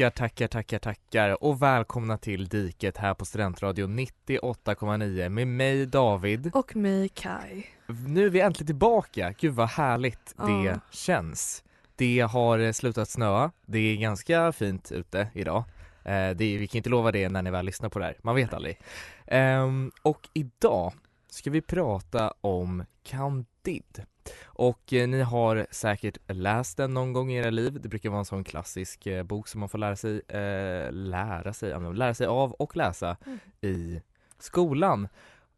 Tackar, tackar, tackar, tackar och välkomna till Diket här på Studentradion 98,9 med mig David. Och mig Kai. Nu är vi äntligen tillbaka, gud vad härligt Ja. det känns. Det har eh, slutat snöa, det är ganska fint ute idag. Eh, är, vi kan inte lova det när ni väl lyssnar på det här, man vet aldrig. Ehm, och idag ska vi prata om Candid. Och eh, ni har säkert läst den någon gång i era liv. Det brukar vara en sån klassisk eh, bok som man får lära sig, eh, lära sig, lära sig av och läsa Mm. i skolan.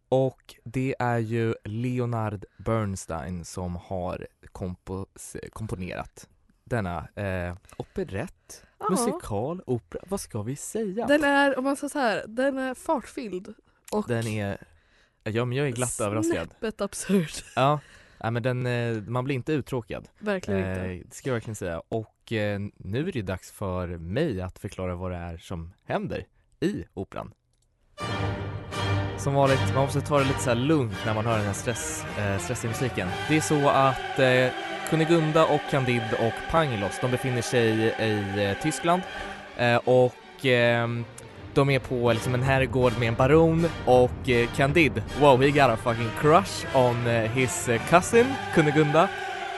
Och det är ju Leonard Bernstein som har kompos- komponerat denna eh, operett, Ja. musikal, opera, vad ska vi säga? Den är, om man säger så här, den är fartfylld. Och Den är, ja men jag är glatt överraskad. snäppet absurd. Ja, ja men den, eh, man blir inte uttråkad. Verkligen Eh, inte. det ska jag verkligen säga. Och eh, nu är det dags för mig att förklara vad det är som händer i operan. Som vanligt, man måste ta det lite så lugnt när man hör den här stress, eh, stressiga musiken. Det är så att eh, Kunigunda och Candide och Pangloss, de befinner sig i eh, Tyskland eh, och ehm, de är på liksom en herrgård med en baron och eh, Candide, wow he got a fucking crush on eh, his eh, cousin Kunigunda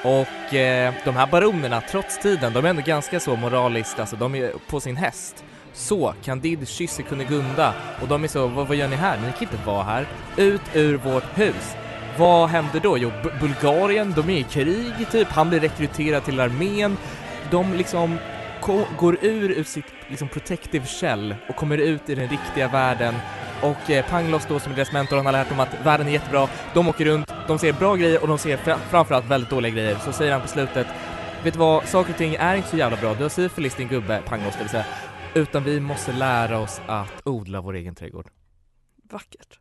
och eh, de här baronerna, trots tiden, de är ändå ganska så moraliskt, alltså de är på sin häst. Så, Candide kysser Kunigunda och de är så, vad, vad gör ni här? Ni kan inte vara här. Ut ur vårt hus. Vad händer då? Jo, B- Bulgarien, de är i krig typ, han blir rekryterad till armén. De liksom går ur ur sitt liksom protective shell och kommer ut i den riktiga världen och eh, Pangloss då som är deras mentor, han har lärt dem att världen är jättebra. De åker runt, de ser bra grejer och de ser fra- framförallt väldigt dåliga grejer. Så säger han på slutet, vet du vad, saker och ting är inte så jävla bra. Du har syfilis din gubbe, Pangloss det vill säga. Utan vi måste lära oss att odla vår egen trädgård. Vackert.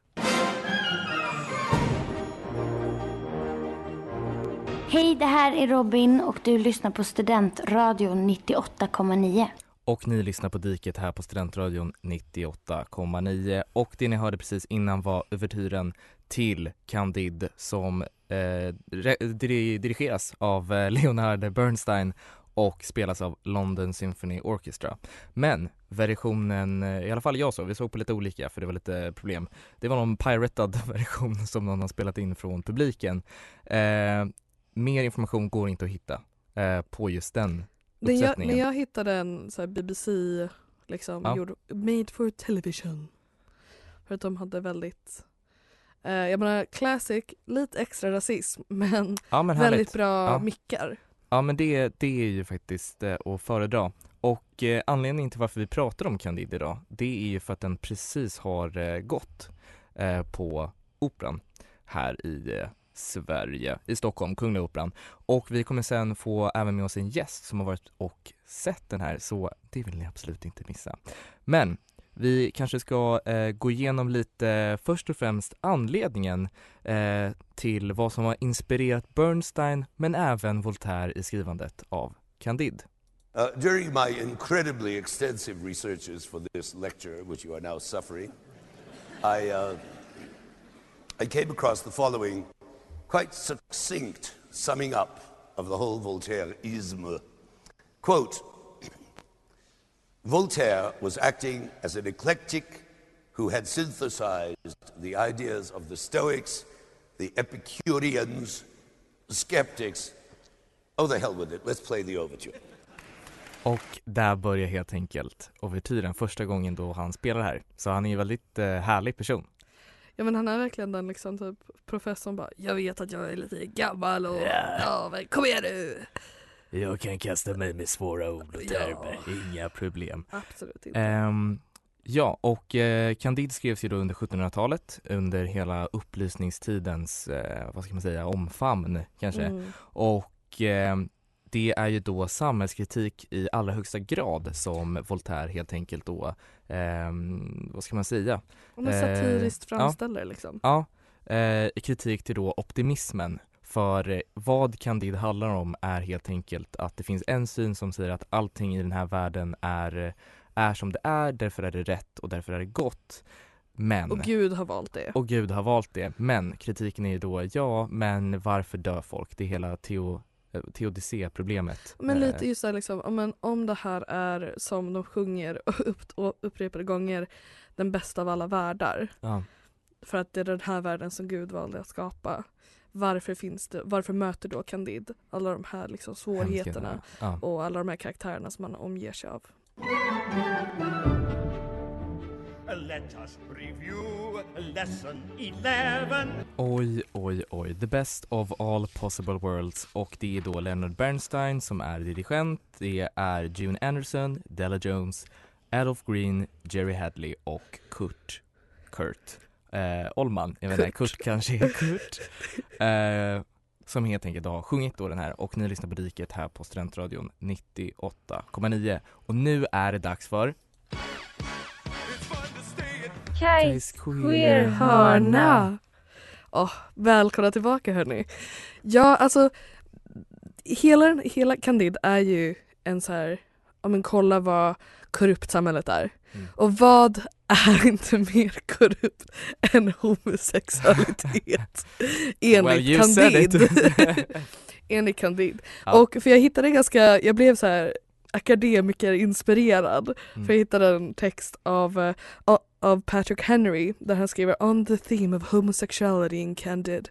Hej, det här är Robin och du lyssnar på Studentradion 98,9. Och ni lyssnar på Diket här på Studentradion 98,9 och det ni hörde precis innan var uvertyren till Candide som eh, dirigeras av eh, Leonard Bernstein och spelas av London Symphony Orchestra. Men versionen, eh, i alla fall jag såg, vi såg på lite olika för det var lite problem. Det var någon piratad version som någon har spelat in från publiken. Eh, mer information går inte att hitta eh, på just den Den jag, när jag hittade en så BBC, liksom, Ja. gjord, made for television. För att de hade väldigt, eh, jag menar classic, lite extra rasism men, Ja men väldigt bra Ja. mickar. Ja men det, det är ju faktiskt eh, att föredra. Och eh, anledningen till varför vi pratar om Candide idag, det är ju för att den precis har eh, gått eh, på Operan här i eh, Sverige, i Stockholm, Kungliga Operan. Och vi kommer sen få även med oss en gäst som har varit och sett den här, så det vill ni absolut inte missa. Men vi kanske ska eh, gå igenom lite, först och främst anledningen eh, till vad som har inspirerat Bernstein men även Voltaire i skrivandet av Candide. Uh, during my incredibly extensive researches for this lecture, which you are now suffering, I, uh, I came across the following quite succinct summing up of the whole Voltaireism. Quote, Voltaire was acting as an eclectic who had synthesized the ideas of the Stoics, the Epicureans, skeptics. Oh, the hell with it. Let's play the overture. Och där börjar helt enkelt ouvertyren första gången då han spelar här. Så han är ju väldigt eh, härlig person. Ja men han är verkligen den liksom typ professorn bara Jag vet att jag är lite gammal och ja men kom igen nu! Jag kan kasta mig med svåra ord och termer, inga problem. Absolut inte. Ehm, ja, och eh, Candide skrevs ju då under 1700-talet under hela upplysningstidens, eh, vad ska man säga, omfamn kanske. Mm. Och eh, det är ju då samhällskritik i allra högsta grad som Voltaire helt enkelt då, ehm, vad ska man säga? Om Eh, satiriskt ja. framställer liksom. Ja, eh, kritik till då optimismen. För eh, vad Candide handlar om är helt enkelt att det finns en syn som säger att allting i den här världen är, eh, är som det är, därför är det rätt och därför är det gott. Men, Och Gud har valt det. och Gud har valt det. Men kritiken är ju då, ja, men varför dör folk? Det är hela teo, eh, teodicé-problemet. Men Eh, lite just så här liksom, men om det här är som de sjunger upp, och upprepade gånger den bästa av alla världar. Ja, För att det är den här världen som Gud valde att skapa. Varför finns det, varför möter då Candide alla de här liksom svårigheterna. Ja. och alla de här karaktärerna som man omger sig av. Let us review lesson 11. Oj, oj, oj. The best of all possible worlds. Och det är då Leonard Bernstein som är dirigent. Det är June Anderson, Della Jones, Adolph Green, Jerry Hadley och Kurt. Kurt. Eh, Ollman. Jag vet inte, Kurt. Kurt kanske är Kurt. Eh, som helt enkelt har sjungit då den här och ni lyssnar på Riket här på Studentradion 98,9. Och nu är det dags för Kajs Queer Hörna! Åh, välkomna tillbaka hörni. Ja, alltså hela, hela Candide är ju en så här, ja men kolla vad korrupt samhället är. Mm. Och vad är inte mer korrupt än homosexualitet? Enligt Well. Candide. Enligt Candide. Ja. Och för jag hittade ganska, jag blev så här akademikerinspirerad. Mm. För jag hittade en text av, eh, a- av Patrick Henry där han skriver On the theme of homosexuality in Candide.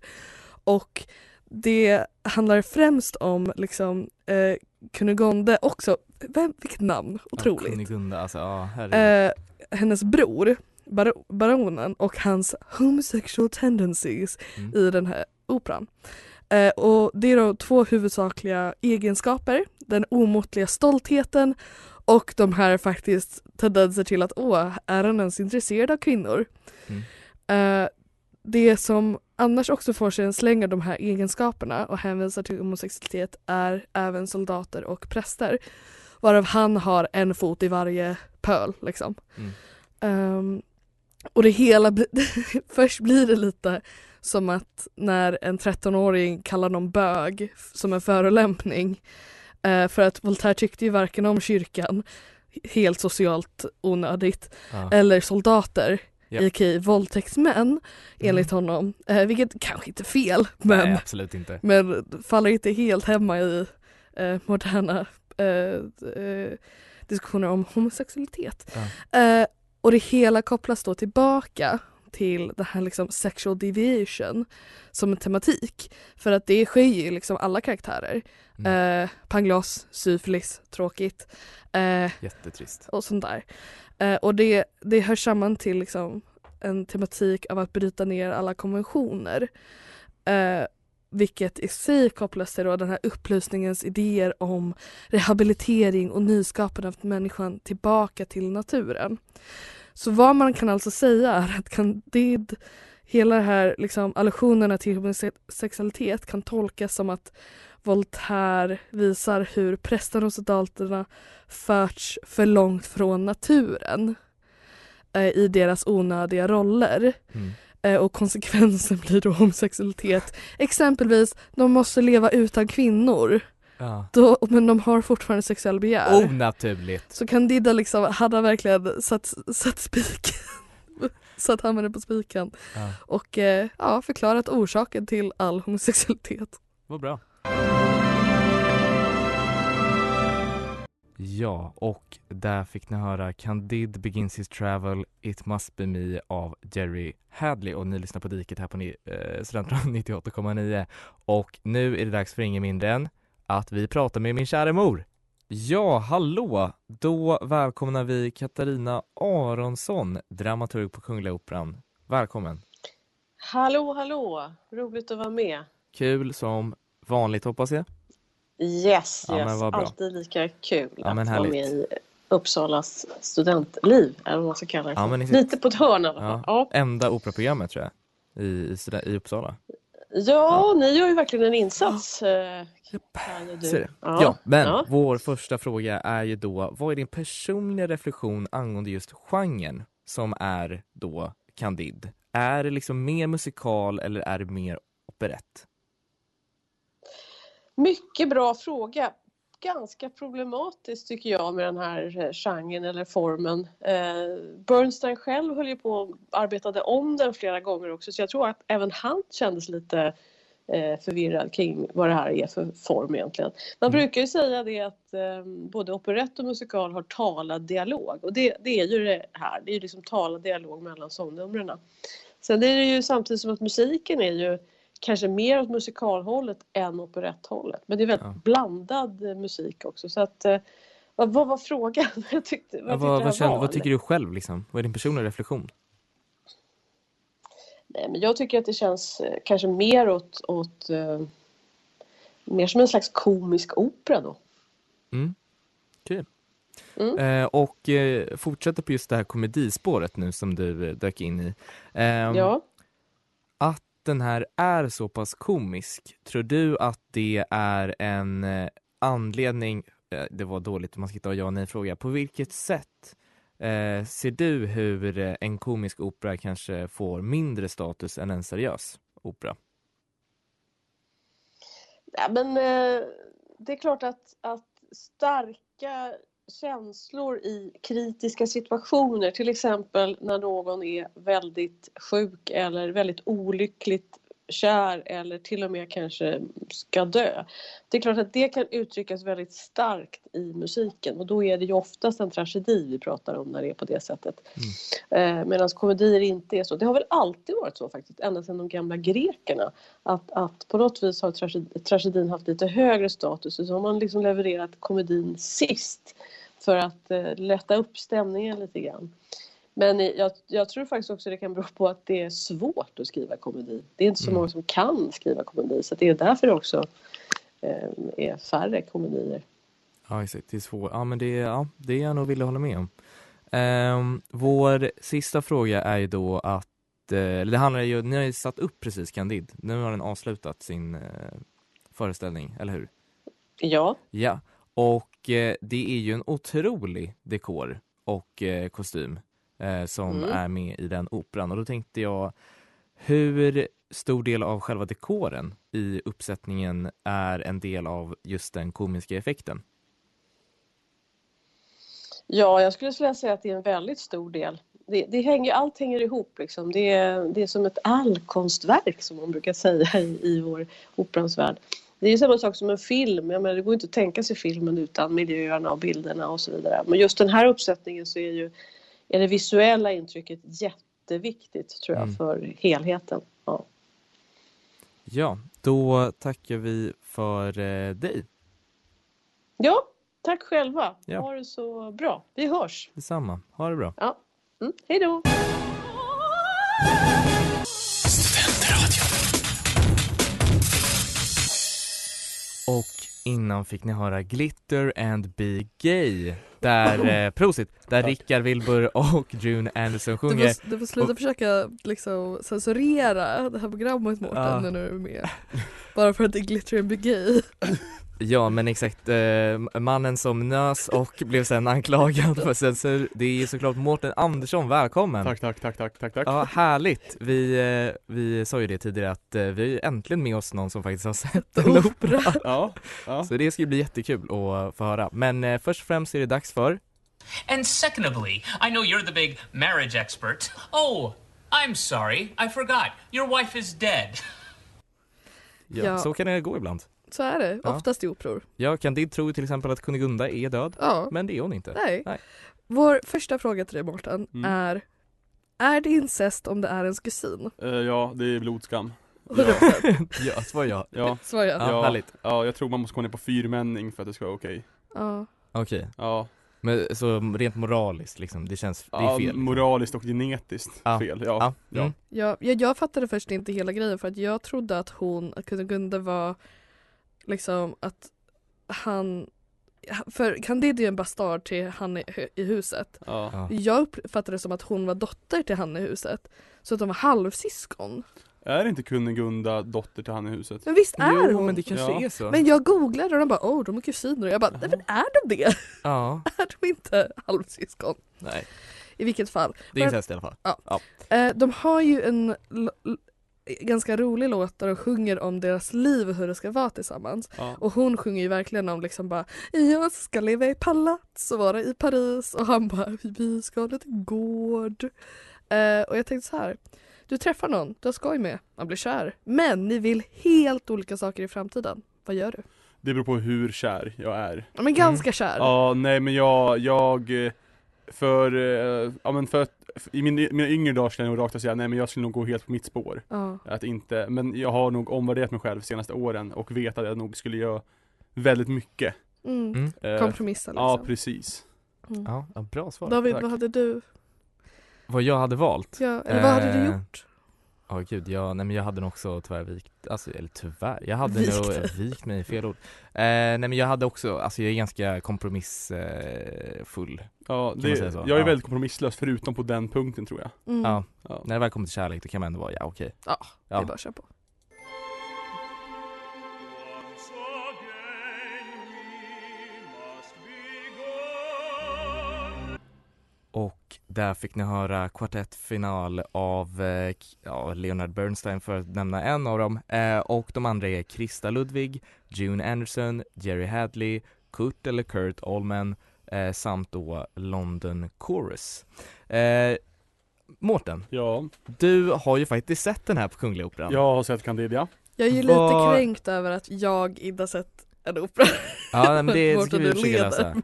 Och det handlar främst om liksom eh, Kunigonde också, vem, vilket namn, otroligt. Ja, Kunigunda, alltså ja, eh, hennes bror, bar- baronen och hans homosexual tendencies Mm. i den här operan. Eh, och det är då två huvudsakliga egenskaper. Den omåttliga stoltheten och de här faktiskt tendenser till att åh, är han ens intresserad av kvinnor? Mm. Eh, det som annars också får sig en släng av de här egenskaperna och hänvisar till homosexualitet är även soldater och präster. Varav han har en fot i varje pöl liksom. Mm. Ehm, och det hela, först blir det lite som att när en 13-åring kallar någon bög som en förolämpning. Eh, för att Voltaire tyckte ju varken om kyrkan, helt socialt onödigt, Ja. eller soldater, Ja. a.k.a. våldtäktsmän enligt honom. Eh, vilket kanske inte är fel men, Nej, absolut inte. men faller inte helt hemma i eh, moderna eh, eh, diskussioner om homosexualitet. Eh, och det hela kopplas då tillbaka till det här liksom sexual deviation som en tematik. För att det sker ju liksom alla karaktärer. Mm. Eh, Pangloss, syfilis, tråkigt. Eh, Jättetrist. och sånt där. Eh, och det, det hör samman till liksom en tematik av att bryta ner alla konventioner. Eh, vilket i sig kopplas till då den här upplysningens idéer om rehabilitering och nyskapande av människan tillbaka till naturen. Så vad man kan alltså säga är att Candide, hela det här liksom allusionerna till homosexualitet kan tolkas som att Voltaire visar hur prästerna och soldaterna förts för långt från naturen eh, i deras onödiga roller. Mm. Eh, och konsekvensen blir då homosexualitet. Exempelvis, de måste leva utan kvinnor. Ja. Då, men de har fortfarande sexuell begär. Onaturligt. Så Candida liksom, hade verkligen satt, satt spiken, satt hammaren på spiken Ja. och eh, ja, förklarat orsaken till all homosexualitet. Vad bra. Ja, och där fick ni höra Candide Begins His Travel, It Must Be Me av Jerry Hadley och ni lyssnar på Diket här på ni, eh, Studentradion 98,9 och nu är det dags för ingen mindre än att vi pratar med min kära mor. Ja, hallå! Då välkomnar vi Katarina Aronsson, dramaturg på Kungliga Operan. Välkommen! Hallå, hallå! Roligt att vara med. Kul som vanligt hoppas jag. Yes, Ja, yes. Alltid lika kul Ja, att vara med i Uppsalas studentliv, eller vad man ska kalla det. Ja, men. Lite på ett hörn. Ja, Ja. enda operaprogrammet tror jag, i, i, i Uppsala. Ja. ni gör ju verkligen en insats. eh, är det. Ja. Ja, men Ja. vår första fråga är ju då, vad är din personliga reflektion angående just genren som är då Candide? Är det liksom mer musikal eller är det mer operett? Mycket bra fråga. Ganska problematiskt tycker jag med den här eh, genren eller formen. Eh, Bernstein själv höll ju på och arbetade om den flera gånger också så jag tror att även han kändes lite eh, förvirrad kring vad det här är för form egentligen. Man Mm. brukar ju säga det att eh, både operett och musikal har talad dialog och det, det är ju det här. Det är ju liksom talad dialog mellan sångnumren. Sen är det ju samtidigt som att musiken är ju kanske mer åt musikalhållet än operetthållet. Men det är väldigt Ja. blandad eh, musik också. Så att, eh, vad, vad var frågan? Jag tyckte, vad, Ja, vad, vad, känner, vad tycker du själv liksom? Vad är din personliga reflektion? Nej, men jag tycker att det känns eh, kanske mer åt, åt eh, mer som en slags komisk opera då. Mm. Kul. Mm. Eh, och eh, fortsätter på just det här komedispåret nu som du eh, dök in i. Ehm, Ja. Att den här är så pass komisk, tror du att det är en eh, anledning, eh, det var dåligt man ska inte ha ja och nej fråga, på vilket sätt eh, ser du hur eh, en komisk opera kanske får mindre status än en seriös opera? Ja, men eh, det är klart att, att starka känslor i kritiska situationer, till exempel när någon är väldigt sjuk eller väldigt olyckligt kär eller till och med kanske ska dö. Det är klart att det kan uttryckas väldigt starkt i musiken och då är det ju oftast en tragedi vi pratar om när det är på det sättet. Eh, Medan komedier inte är så. Det har väl alltid varit så faktiskt, ända sedan de gamla grekerna. Att, att på något vis har tragedi- tragedin haft lite högre status och så har man liksom levererat komedin sist för att eh, lätta upp stämningen lite grann. Men jag, jag tror faktiskt också det kan bero på att det är svårt att skriva komedi. Det är inte så Mm. många som kan skriva komedi så det är därför det också eh, är färre komedier. Ja, exakt. Det är svårt. Ja, men det, ja, det är jag nog villig hålla med om. Ehm, vår sista fråga är ju då att, eller det handlar ju, ni har ju satt upp precis Candide. Nu har den avslutat sin eh, föreställning, eller hur? Ja, Ja, och eh, det är ju en otrolig dekor och kostym eh, som Mm. är med i den operan. Och då tänkte jag, hur stor del av själva dekoren i uppsättningen är en del av just den komiska effekten? Ja, jag skulle vilja säga att det är en väldigt stor del. Det, det hänger, allt hänger ihop. Liksom. Det, är, det är som ett allkonstverk som man brukar säga i, i vår operans värld. Det är samma sak som en film. Jag menar, det går inte att tänka sig filmen utan miljöerna och bilderna och så vidare. Men just den här uppsättningen så är ju är det visuella intrycket jätteviktigt tror jag Mm. för helheten. Ja. Ja, då tackar vi för eh, dig. ja, tack själva. Ja. Ha det så bra. Vi hörs. Detsamma. Ha det bra. Ja. Mm, hej då! Och innan fick ni höra Glitter and Be Gay. Där, eh, prosit, där Rickard Wilbur och June Anderson Du sjunger. får, du får sluta Och- försöka liksom censurera det här programmet Mårten Ja. när du är med. Bara för att det är glitter and be gay. Ja men exakt, eh, mannen som nös och blev sen anklagad för censur. Det är såklart Mårten Andersson, välkommen! Tack, tack, tack, tack, tack, tack. Ja, härligt! Vi, eh, vi sa ju det tidigare att eh, vi ju äntligen med oss någon som faktiskt har sett en opera. Ja, ja. Så det ska bli jättekul att få höra. Men eh, först och främst är det dags för And secondly, I know you're the big marriage expert. Oh, I'm sorry, I forgot. Your wife is dead. ja, Ja. så kan det gå ibland. Så är det, Ja. oftast i operor. Ja, Candide tror till exempel att Kunigunda är död, Ja. men det är hon inte. Nej. Nej. Vår första fråga till dig Mårten Mm. är Är det incest om det är ens kusin? Eh, ja, det är blodskam. 100%. ja, svar ja. Ja. Svar ja. Ja, härligt. Ja, jag tror man måste gå ner på fyrmänning för att det ska vara okej. Ja. Okej. Ja. Men så rent moraliskt liksom, det känns, det är Ja, fel. liksom. moraliskt och genetiskt Ja. fel. Ja. Ja. ja. Mm. Ja, jag, jag fattade först inte hela grejen för att jag trodde att hon, att Kunde var liksom att han för Candide är ju en bastard till han i, i huset. Ja. Ja. Jag uppfattade det som att hon var dotter till han i huset. Så att de var halvsyskon. Är inte Kunigunda dotter till han i huset? Men visst är Jo, hon? men det kanske Ja. är så. Men jag googlade och de bara åh de är kusiner och jag bara nej men är de det? Ja, Är de inte halvsyskon? nej. I vilket fall. Det är incest i alla fall. Eh, de har ju en ganska rolig låt där de sjunger om deras liv och hur det ska vara tillsammans. Ja. Och hon sjunger ju verkligen om liksom bara Jag ska leva i palats och vara i Paris och han bara Vi ska ha lite gård. Eh, och jag tänkte så här Du träffar någon, du har skoj med, man blir kär. Men ni vill helt olika saker i framtiden. Vad gör du? Det beror på hur kär jag är. Ja, men ganska kär. Ja, nej men jag, jag eh, för, eh, ja men för i min, mina yngre dagar skulle jag nog rakt säga nej men jag skulle nog gå helt på mitt spår. Ja. Att inte, men jag har nog omvärderat mig själv de senaste åren och vet att jag nog skulle göra väldigt mycket. Mm. Mm. Eh, Kompromissa liksom. Ja precis. Mm. Ja, bra svar. David, tack. vad hade du? Vad jag hade valt? Ja, eller vad hade du Eh, gjort? Ja gud, jag, nej men jag hade nog också tyvärr vikt, alltså eller tyvärr, jag hade Vikt nog vikt mig, fel ord. Eh, nej men jag hade också, alltså jag är ganska kompromissfull. Eh. Ja, man det, säga så? jag är Ja. väldigt kompromisslös förutom på den punkten tror jag. Mm. Ja, Ja. när det väl kommer till kärlek då kan man ändå vara, ja okej. Ja, det är Ja. bara att köra på. Och där fick ni höra kvartettfinal av eh, ja, Leonard Bernstein för att nämna en av dem. Eh, och de andra är Krista Ludwig, June Anderson, Jerry Hadley, Kurt eller Kurt Allman eh, samt då London Chorus. Eh, Mårten, Ja, du har ju faktiskt sett den här på Kungliga Operan. jag har sett Candida. Jag är ju lite Vad- kränkt över att jag inte har sett en opera. Ja, men det ska vi du försöka lösa.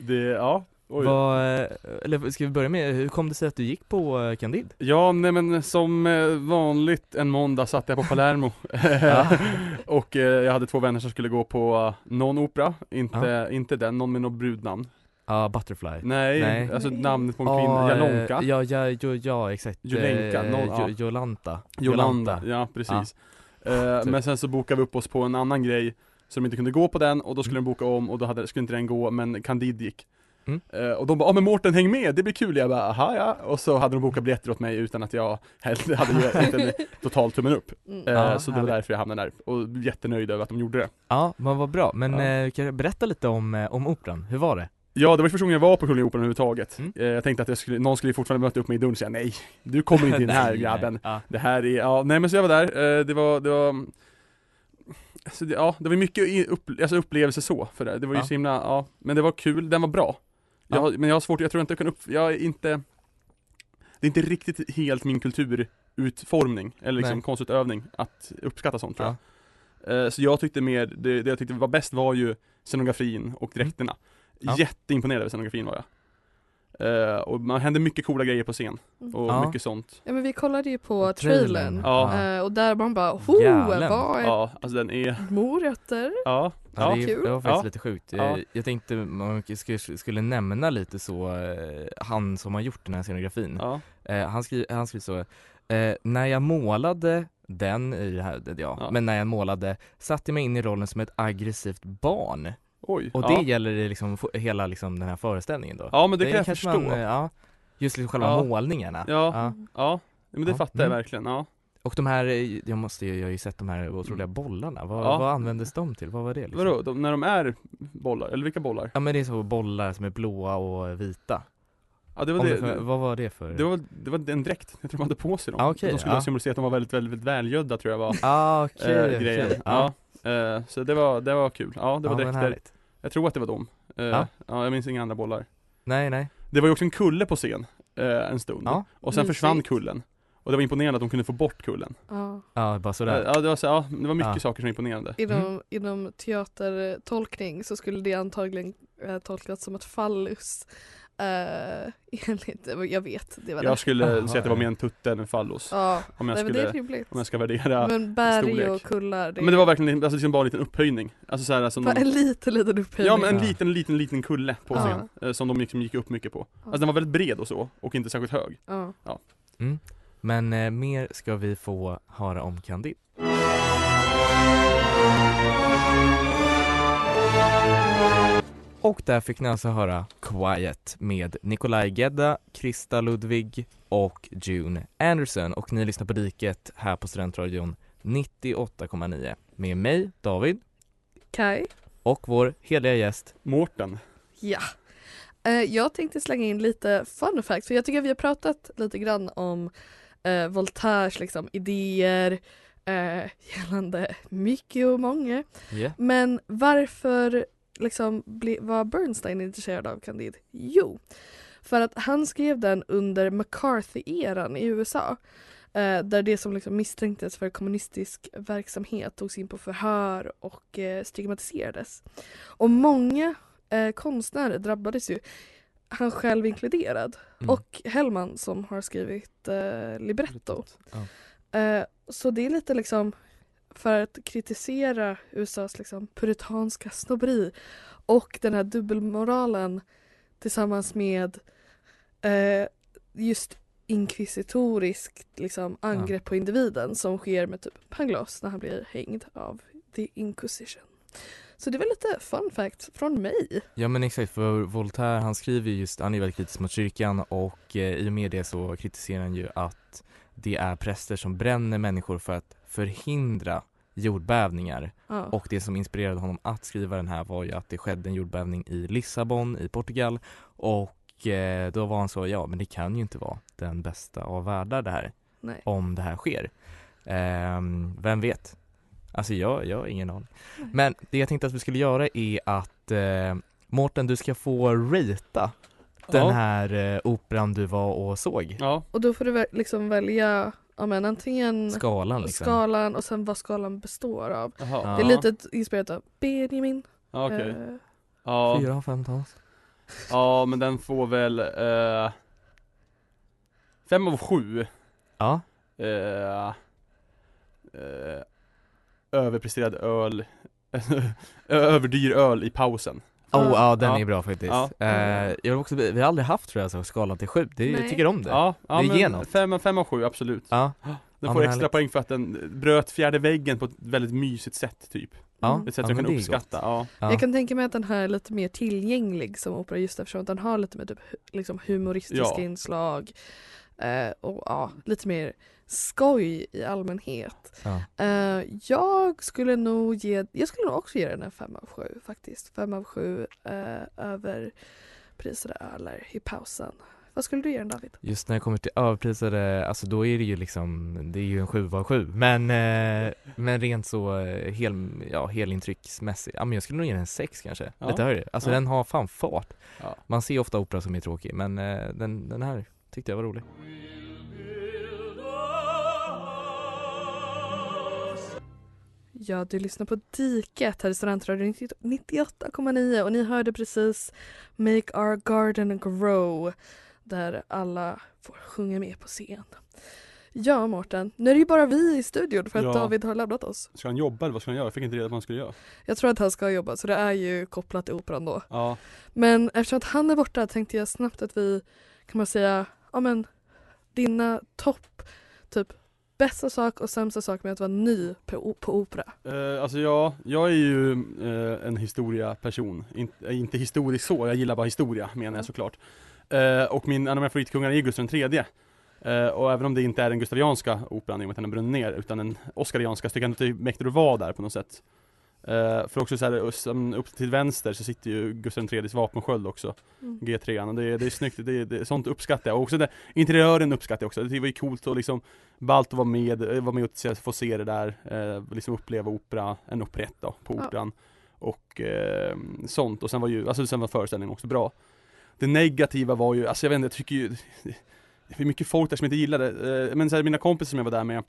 Det, ja. Vad, eh, eller ska vi börja med, hur kom det sig att du gick på eh, Candide? Ja, nej men som eh, vanligt en måndag satt jag på Palermo. Och jag hade två vänner som skulle gå på någon opera, inte, inte den, någon med något brudnamn Ja, Butterfly. Nej, Nej. alltså namnet på en kvinna, eh, Jalonka Ja, ja, ja, ja exakt. Julenka, Eh, någon- ja. Jolanta. Jolanda, ja precis Eh, typ. Men sen så bokade vi upp oss på en annan grej Så de inte kunde gå på den och då skulle de boka om och då hade, skulle inte den gå men Candide gick Mm. Eh, Och de bara, ja men Mårten häng med, det blir kul, jag bara, aha ja Och så hade de bokat biljetter åt mig utan att jag hade, hade gett en total tummen upp Mm. Eh, Ja, Så det var härligt. därför jag hamnade där, och jättenöjd över att de gjorde det Ja, men vad bra. Men Ja. eh, kan du berätta lite om, om operan? Hur var det? Ja, det var första gången jag var på Kungliga Operan överhuvudtaget Mm. Eh, Jag tänkte att jag skulle, någon skulle fortfarande möta upp mig i dörren och säga nej, du kommer inte in här grabben nej. Ja. Det här är, ja, nej men så jag var där, eh, det var, det var alltså det, Ja, det var mycket upp, alltså upplevelse så för det, det var ju Ja. så himla, ja, men det var kul, den var bra jag, Men jag har svårt, jag tror inte jag kan upp, jag är inte Det är inte riktigt helt min kulturutformning, eller liksom Nej. konstutövning, att uppskatta sånt tror Ja. jag Eh, Så jag tyckte mer, det, det jag tyckte var bäst var ju scenografin och dräkterna Ja. Jätteimponerad över scenografin var jag Eh, Och man hände mycket coola grejer på scen, och Ja. mycket sånt Ja men vi kollade ju på Trailern. trailern. Ja. Eh, och där man bara, ho, Galen. vad är Ja, alltså den är, morötter? ja, Ja, ja, det, kul. det var faktiskt Ja. lite sjukt. Ja. Jag, tänkte man skulle, skulle nämna lite så, eh, han som har gjort den här scenografin. ja, Eh, han skriver han skriver så, eh, när jag målade den i det här, Ja. men när jag målade satte jag mig in i rollen som ett aggressivt barn. Oj, Och ja. det gäller i liksom hela liksom den här föreställningen då? Ja men det, kan jag förstå, Man, eh, ja, just liksom själva Ja. målningarna. Ja. ja, men det Ja, fattar jag mm. verkligen, ja Och de här, eh, jag måste ju, jag har ju sett de här otroliga bollarna, vad, Ja. vad användes de till? Vad var det liksom? Vadå, de, när de är bollar, eller vilka bollar? Ja men det är så bollar som är blåa och vita. Ja det var Om det, det, det, vad var det för? det var, det var en dräkt, jag tror de hade på sig dem Ah, okej, De skulle ja. symbolisera att de var väldigt, väldigt, väldigt välgödda tror jag var Ah, okej, eh, grejen, Ja, ja, eh, Så det var, det var kul, ja det var ja, dräkter. Jag tror att det var dem eh, Ja. ja. jag minns inga andra bollar Nej nej. Det var ju också en kulle på scen, eh, en stund Ja. Och sen Mysigt. försvann kullen Och det var imponerande att de kunde få bort kullen. Ja. Ja, bara sådär. Ja, det var, så, ja, det var mycket Ja. saker som var imponerande. Inom, Mm. inom teatertolkning så skulle det antagligen eh, tolkas som ett fallus. Eh, enligt, jag vet, det var Jag det. skulle Jaha, säga att det var ja. mer en tutte än en fallos. Ja, Om jag nej, men det skulle, är rimligt. om jag ska värdera. Men berg storlek. och kullar, det, Men det var verkligen alltså, liksom bara en liten upphöjning. Alltså så här, alltså en liten, liten upphöjning. Ja men en Ja. liten, liten, liten kulle på Ja. scen. eh, Som de liksom gick upp mycket på. Alltså den var väldigt bred och så, och inte särskilt hög. Ja. Mm. Men eh, mer ska vi få höra om Candide. Och där fick ni alltså höra Quiet med Nikolaj Gedda, Krista Ludvig och June Anderson och ni lyssnar på Diket här på Studentradion 98,9 med mig, David Kai? och vår heliga gäst Mårten. Ja. Eh, jag tänkte slänga in lite fun facts för jag tycker vi har pratat lite grann om eh, Voltaires liksom, idéer eh, gällande mycket och många. yeah. Men varför liksom ble, var Bernstein intresserad av Candide? Jo, för att han skrev den under McCarthy-eran i USA. Eh, där det som liksom misstänktes för kommunistisk verksamhet togs in på förhör och eh, stigmatiserades. Och många eh, konstnärer drabbades ju, han själv inkluderad. Mm. Och Hellman som har skrivit eh, libretto. Ja. Eh, så det är lite liksom för att kritisera USAs liksom puritanska snobberi och den här dubbelmoralen tillsammans med eh, just inkvisitoriskt liksom, angrepp på individen som sker med typ Pangloss när han blir hängd av the Inquisition. Så det var lite fun fact från mig. Ja men exakt, för Voltaire han skriver ju just, han är väldigt kritisk mot kyrkan och eh, i och med det så kritiserar han ju att det är präster som bränner människor för att förhindra jordbävningar Ja. och det som inspirerade honom att skriva den här var ju att det skedde en jordbävning i Lissabon i Portugal och eh, då var han så, ja men det kan ju inte vara den bästa av världar det här Nej. om det här sker. Ehm, vem vet? Alltså jag, jag har ingen aning. Men det jag tänkte att vi skulle göra är att eh, Mårten du ska få ratea den Ja. här eh, operan du var och såg. Ja. Och då får du liksom välja ja, men antingen Skalan liksom. skalan och sen vad skalan består av. Jaha. Ja. Det är lite inspirerat av Benjamin. Ja, okej. Eh, Ja. Fyra av fem tals. ja, men den får väl eh, Fem av sju. Ja. Eh, överpresterad öl Överdyr öl i pausen. Oh, ja den Ja. är bra faktiskt. Ja. Eh, jag har också, vi har aldrig haft tror jag så skalan till sju, det, jag tycker om det. Ja, ja Det ger men något. fem, fem av sju, absolut. Ja, Den Ja, får extra härligt. poäng för att den bröt fjärde väggen på ett väldigt mysigt sätt typ. ja. Ett sätt ja, jag kan är uppskatta. Ja. Ja. Jag kan tänka mig att den här är lite mer tillgänglig som opera just eftersom att den har lite mer typ, liksom humoristiska Ja. inslag och ja, lite mer skoj i allmänhet. Ja. Eh, jag skulle nog ge, jag skulle nog också ge den en fem av sju faktiskt. Fem av sju eh, över prisade öler i pausen. Vad skulle du ge den David? Just när det kommer till överprisade, alltså då är det ju liksom, det är ju en sju av sju Men, eh, men rent så eh, hel, ja, helintrycksmässigt, ja men jag skulle nog ge den en sex kanske, Ja. lite högre Alltså Ja. den har fan fart Ja. Man ser ofta opera som är tråkig men eh, den, den här tyckte jag var rolig Ja, du lyssnar på Diket här i Studentradion 98,9 och ni hörde precis Make Our Garden Grow där alla får sjunga med på scen. Ja, Mårten, nu är det ju bara vi i studion för att Ja. David har lämnat oss. Ska han jobba eller vad ska han göra? Jag fick inte reda på vad han skulle göra. Jag tror att han ska jobba så det är ju kopplat till operan då. Ja, Men eftersom att han är borta tänkte jag snabbt att vi, kan man säga, ja men dina topp, typ bästa sak och sämsta sak med att vara ny på, på opera. eh, alltså ja, jag är ju eh, en historia-person. In, eh, inte historisk så, jag gillar bara historia menar jag såklart. Eh, och min, en av mina favoritkungar är Gustav III. Eh, och även om det inte är den gustavianska operan i och med att den har brunnit ner, utan den oskarianska, så tycker jag ändå att det är mäktigt att vara där på något sätt. Eh, för också så här, upp till vänster så sitter ju Gustav IIIs vapensköld också, Mm. G3 och det, är- det är snyggt, det, är- det, är- sånt uppskattar jag. Och också det, interiören uppskattar jag också, det var ju coolt och liksom att vara med, eh, vara med och få se det där, eh, liksom uppleva opera, en operett då, på Ja. operan. Och eh, sånt, och sen var ju, alltså sen var föreställningen också bra. Det negativa var ju, alltså jag vet inte, jag tycker ju hur mycket folk där som inte gillade Men så här, mina kompisar som jag var där med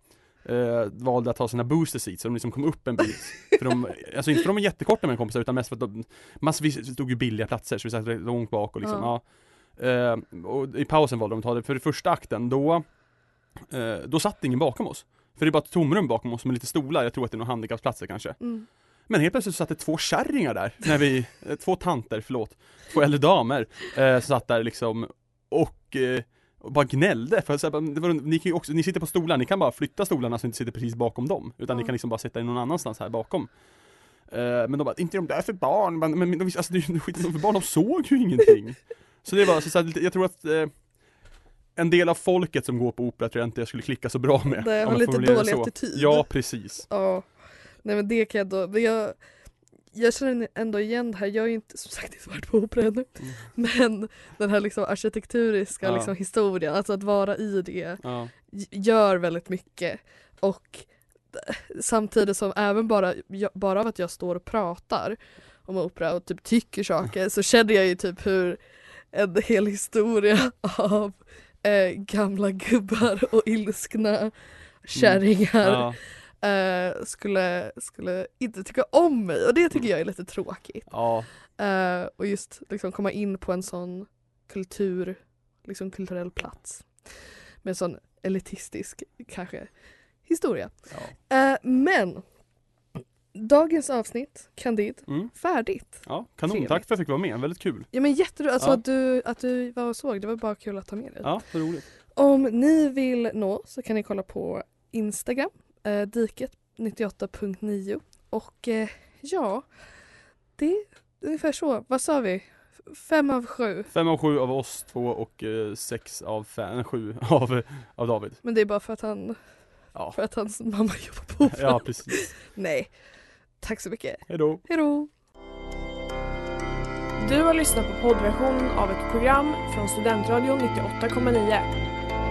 eh, valde att ta sina booster seats, så de liksom kom upp en bit. för de, alltså inte för de var jättekorta med kompisar utan mest för att de, massvis stod ju billiga platser så vi satt långt bak och liksom, ja. Eh, och i pausen valde de att ta det, för i första akten då, eh, då satt ingen bakom oss. För det är bara ett tomrum bakom oss med lite stolar, jag tror att det är några handikappsplatser kanske. Mm. Men helt plötsligt så satt det två kärringar där, när vi, eh, två tanter, förlåt, två äldre damer, eh, satt där liksom och eh, och bara gnällde för så här, var, ni, kan ju också, ni sitter på stolar, ni kan bara flytta stolarna så ni inte sitter precis bakom dem Utan ni Ja. kan liksom bara sätta er någon annanstans här bakom eh, Men de bara, inte de där för barn, men, men de, alltså, det är skit för barn, de såg ju ingenting Så det var så, så här, jag tror att eh, En del av folket som går på opera tror jag inte jag skulle klicka så bra med om har lite dålig så. attityd. Ja, precis Ja, nej men det kan jag då, jag, jag känner ändå igen det här, jag har ju inte som sagt inte varit på opera ännu. Men den här liksom arkitekturiska Ja. liksom historien, alltså att vara i det Ja, gör väldigt mycket. Och samtidigt som även bara, bara av att jag står och pratar om opera och typ tycker saker så känner jag ju typ hur en hel historia av eh, gamla gubbar och ilskna kärringar ja, eh, skulle, skulle inte tycka om mig och det tycker jag är lite tråkigt. ja, Eh, och just liksom komma in på en sån kultur, liksom kulturell plats med en sån elitistisk kanske historia. ja. Eh, men dagens avsnitt, Candid, Mm. färdigt. ja kanon, Trevligt. tack för att jag fick vara med, väldigt kul Ja men jätteroligt, alltså Ja. att, du, att du var och såg, det var bara kul att ta med dig. Ja, roligt Om ni vill nå så kan ni kolla på Instagram, eh, diket98.9 och eh, ja, det är ungefär så. Vad sa vi? Fem av sju. Fem av sju av oss två och eh, sex av fem, sju av, av David Men det är bara för att han Ja, för att hans mamma jobbar på Operan. ja precis Nej. Tack så mycket. Hejdå Hejdå! Du har lyssnat på poddversion av ett program från Studentradion 98,9.